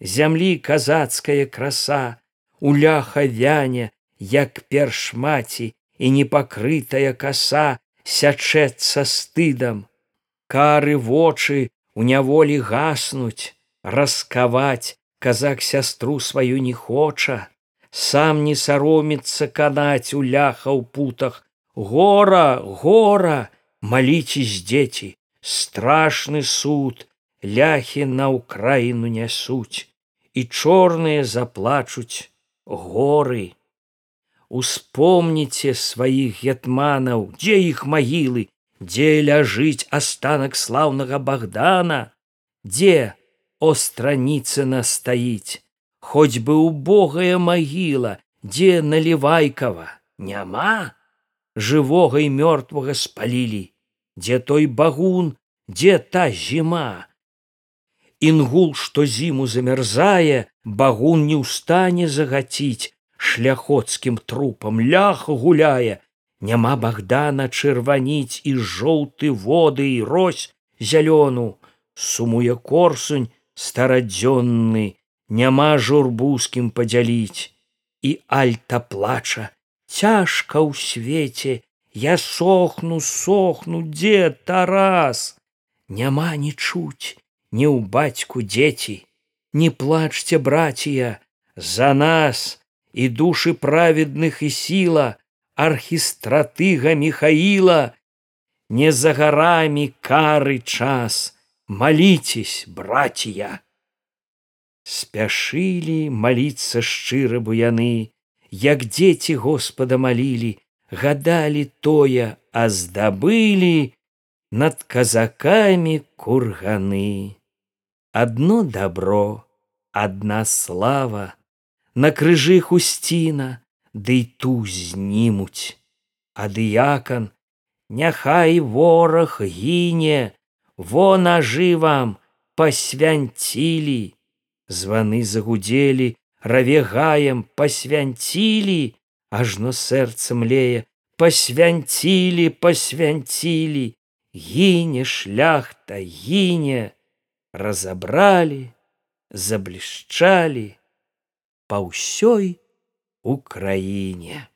S1: Зямлі казацкая краса у ляха вяне як перш маці і непакрытая каса сячэцца стыдам. Кары вочы у няволі гаснуць раскаваць казак сястру сваю не хоча сам не саромецца канаць у ляха ў путах. Гора гора маліцесь дзеці страшны суд ляхі на ўкраіну нясуць і чорныя заплачуць горы. Успомніце сваіх гетманаў дзе іх магілы дзе ляжыць астанак слаўнага богдана дзе остраніцына стаіць хоць бы убогая магіла дзе налівайкава няма? Жывога і мёртвага спалілі дзе той багун дзе та зіма інгул што зіму замярзае багун не ўстане загаціць шляхоцкім трупам лях гуляе няма богдана чырваніць і жоўты воды і рось зялёну сумуе корсунь старадзённы няма журбускім падзяліць. І альта плача цяжка ў свеце я сохну сохну дзе тарас? Няма не чуць не ў бацьку дзеці не плачце братія за нас і душы праведных і сіла архістратыга михаила не за гарамі кары час молитесь братья! Спяшылі маліцца шчыра буяны як дзеці господа малілі гадалі тое а здабылі над казакамі курганы. Одно добро одна слава на крыжы хусціна ды да ту знімуць. А дыякан няхай вораг гіне во нажы вам пасвянцілі званы загудзелі равегаем пасвянцілі ажно сэрца млее пасвянцілі пасвянцілі гіне шляхта гіне разабралі заблішчалі па ўсёй украіне